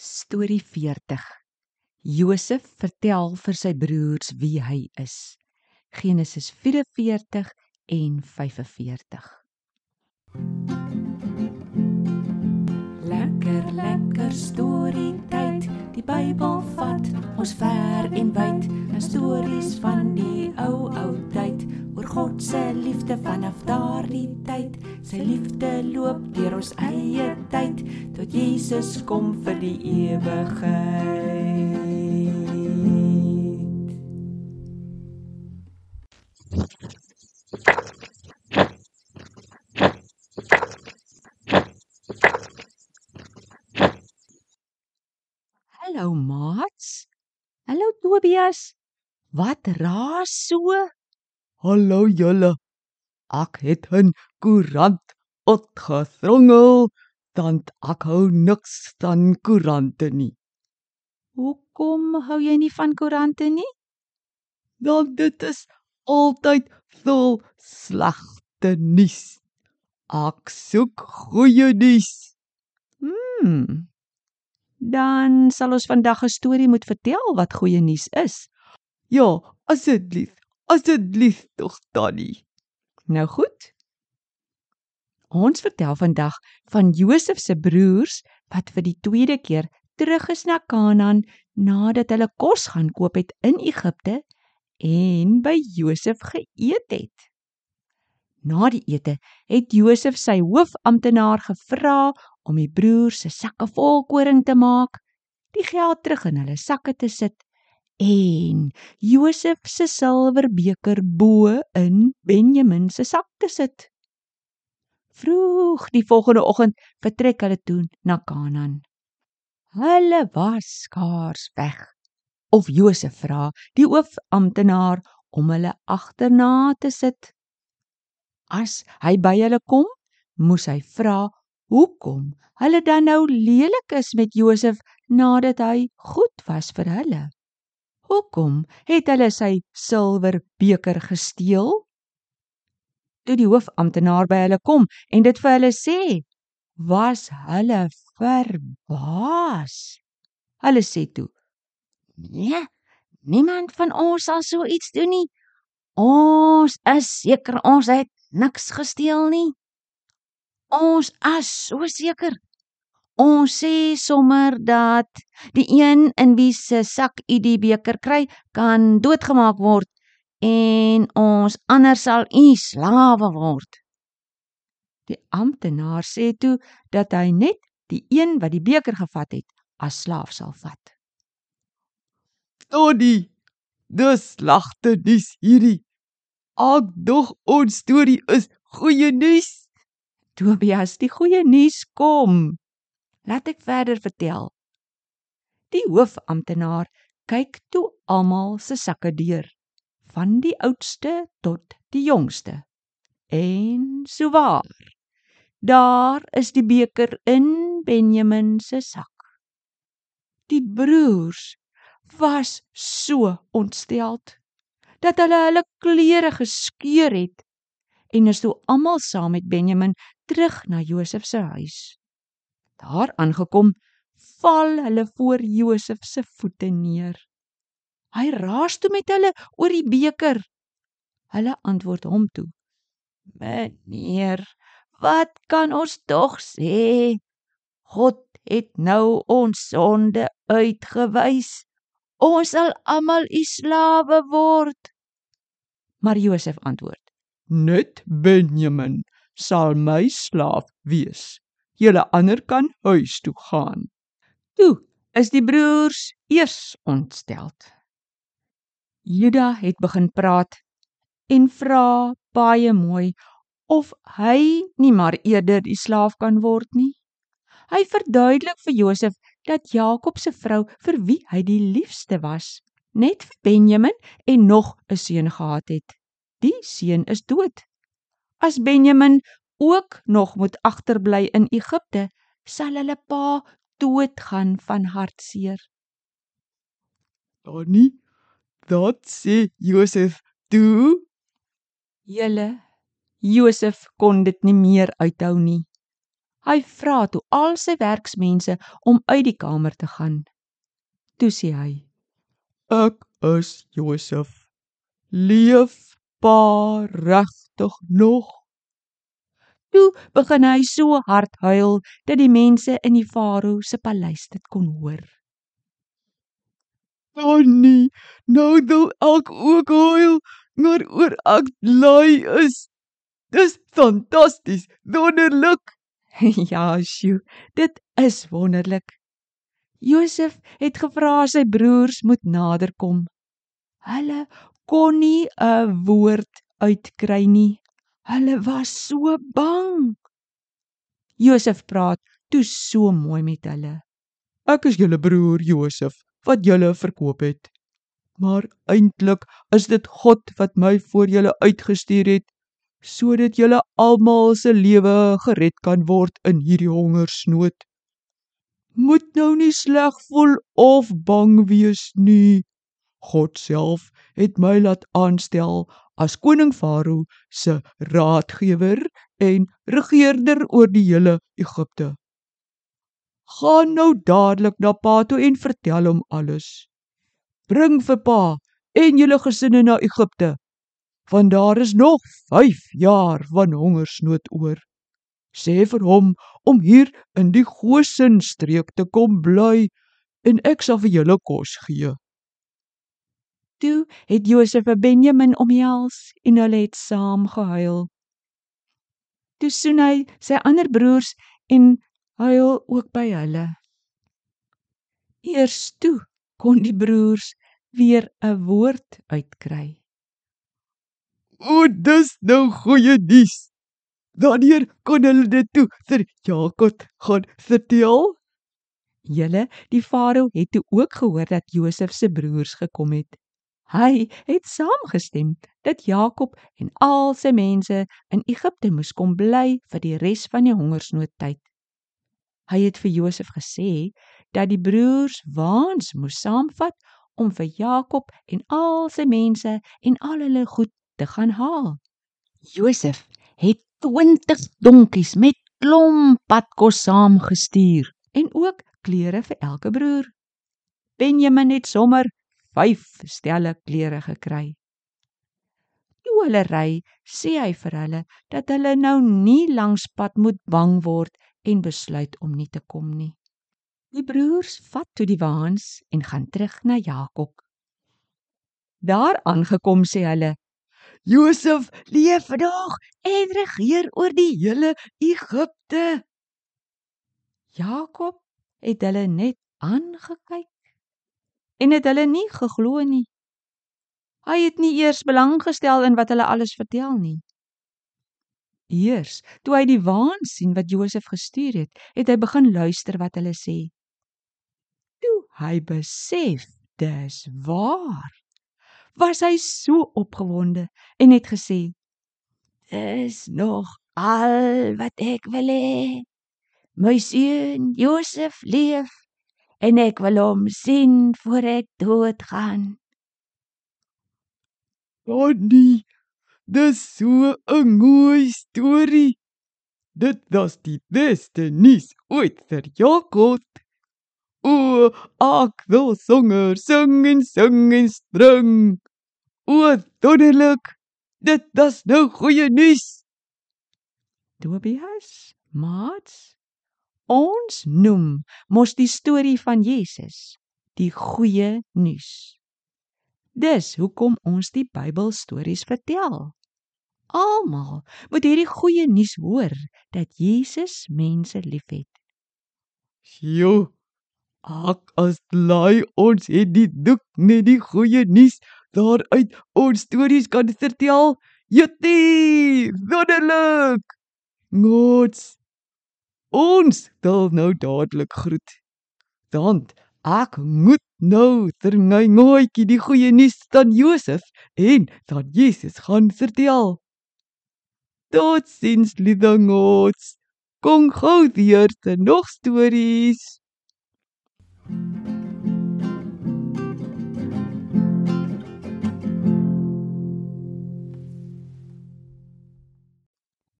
Storie 40. Josef vertel vir sy broers wie hy is. Genesis 44 en 45. Lekker lekker storie tyd. Die Bybel vat ons ver en wyd. 'n Stories van die ou ou tyd oor God se liefde vanaf daardie tyd. Sy liefde loop deur ons eie tyd tot Jesus kom vir die ewigheid. Hallo maats. Hallo Tobias. Wat raas so? Hallo julle. Ek het 'n koerant opgedrongel, dan ek hou niks van koerante nie. Hoekom hou jy nie van koerante nie? Dan dit is altyd vol slegte nuus. Ek soek goeie nuus. Hmm. Dan sal ons vandag 'n storie moet vertel wat goeie nuus is. Ja, asseblief. Asseblief tog tannie. Nou goed. Ons vertel vandag van Josef se broers wat vir die tweede keer terug is na Kanaan nadat hulle kos gaan koop het in Egipte en by Josef geëet het. Na die ete het Josef sy hoofamptenaar gevra om die broers se sakke vol koring te maak, die geld terug in hulle sakke te sit en Josef se silwerbeker bo in Benjamin se sak te sit. Vroeg die volgende oggend vertrek hulle toe na Kanaan. Hulle was skaars weg. Of Josef vra die hoofamptenaar om hulle agterna te sit. As hy by hulle kom, moes hy vra hoekom hulle dan nou lelik is met Josef nadat hy goed was vir hulle. Hoekom het hulle sy silwerbeker gesteel? Toe die hoofamptenaar by hulle kom en dit vir hulle sê, was hulle verbaas. Hulle sê toe: "Nee, niemand van ons sal so iets doen nie. Ons is seker ons het niks gesteel nie. Ons is so seker. Ons sê sommer dat die een in wie se sak u die beker kry, kan doodgemaak word en ons ander sal u slawe word. Die amptenaar sê toe dat hy net die een wat die beker gevat het as slaaf sal vat. Tannie, dis slegte nuus hierdie. Ek dog ons storie is goeie nuus. Tobias, die goeie nuus kom. Laat ek verder vertel. Die hoofamptenaar kyk toe almal se sakke deur, van die oudste tot die jongste. En souwaar. Daar is die beker in Benjamin se sak. Die broers was so ontsteld dat hulle hulle klere geskeur het en is toe almal saam met Benjamin terug na Josef se huis. Daar aangekom, val hulle voor Josef se voete neer. Hy raas toe met hulle oor die beker. Hulle antwoord hom toe: "Meneer, wat kan ons tog sê? God het nou ons sonde uitgewys. Ons sal almal u slawe word." Maar Josef antwoord: Net Benjamin sal my slaaf wees. Julle ander kan huis toe gaan. Toe is die broers eers ontsteld. Juda het begin praat en vra baie mooi of hy nie maar eerder die slaaf kan word nie. Hy verduidelik vir Josef dat Jakob se vrou vir wie hy die liefste was, net vir Benjamin en nog 'n seun gehad het. Die seun is dood. As Benjamin ook nog moet agterbly in Egipte, sal hulle pa doodgaan van hartseer. Tannie, dat sê Josef toe. Julle Josef kon dit nie meer uithou nie. Hy vra toe al sy werksmense om uit die kamer te gaan. Toe sê hy: Ek is Josef. Leef pa regtig nog? Toe begin hy so hard huil dat die mense in die farao se paleis dit kon hoor. Tannie, nou wil ek ook huil, maar oor ek bly is. Dis fantasties, wonderlik. ja, sjoe, dit is wonderlik. Josef het gevra sy broers moet naderkom. Hulle kon nie 'n woord uitkry nie. Hulle was so bang. Josef praat toe so mooi met hulle. Ek is julle broer Josef wat julle verkoop het. Maar eintlik is dit God wat my voor julle uitgestuur het sodat julle almal se lewe gered kan word in hierdie hongersnood. Moet nou nie sleg voel of bang wees nie. God self het my laat aanstel as koning Farao se raadgewer en regerder oor die hele Egipte. Gaan nou dadelik na pa toe en vertel hom alles. Bring vir pa en julle gesinne na Egipte want daar is nog 5 jaar van hongersnood oor. Sê vir hom om hier in die Goshen streek te kom bly en ek sal vir julle kos gee. Toe het Josef en Benjamin omhels en hulle het saam gehuil. Toe soen hy sy ander broers en huil ook by hulle. Eers toe kon die broers weer 'n woord uitkry. O, dis nou goeie nuus. Wanneer kon hulle dit toe vir Jakob gaan vertel? Julle, die farao het toe ook gehoor dat Josef se broers gekom het. Hy het saamgestem dat Jakob en al sy mense in Egipte moes kom bly vir die res van die hongersnoodtyd. Hy het vir Josef gesê dat die broers waans moes saamvat om vir Jakob en al sy mense en al hulle goed te gaan haal. Josef het 20 donkies met klomp padkos saamgestuur en ook klere vir elke broer. Benjamin het sommer 5 stelle klere gekry. Toe hulle ry, sê hy vir hulle dat hulle nou nie langs pad moet bang word en besluit om nie te kom nie. Die broers vat toe die waans en gaan terug na Jakob. Daar aangekom sê hulle: Josef leef vandag en regeer oor die hele Egipte. Jakob het hulle net aangekyk en het hulle nie geglo nie. Hy het nie eers belang gestel in wat hulle alles vertel nie. Eers toe hy die waan sien wat Josef gestuur het, het hy begin luister wat hulle sê. Toe hy besef dis waar was hy so opgewonde en het gesê: "Dis nog al wat ek wil hê. My seun Josef leef en ek wil hom sien voor ek doodgaan." Donnie, dis so 'n mooi storie. Dit was die beste nuus ooit vir Jakob. O, ek wil sanger sing en sing en spring. O, wonderlik. Dit was nou goeie nuus. Tobias, maats, ons noem mos die storie van Jesus die goeie nuus. Dis hoekom ons die Bybelstories vertel. Almal moet hierdie goeie nuus hoor dat Jesus mense liefhet. Sjoe. Ek as bly ons het die doek net die goeie nuus daaruit ons stories kan vertel. Jette, wonderlik. Gods. Ons wil nou dadelik groet. Dan ek moet nou ter my nooitjie die goeie nuus aan Josef en dan Jesus gaan vertel. Tot sins liewe gods. Kom gou weer te nog stories. you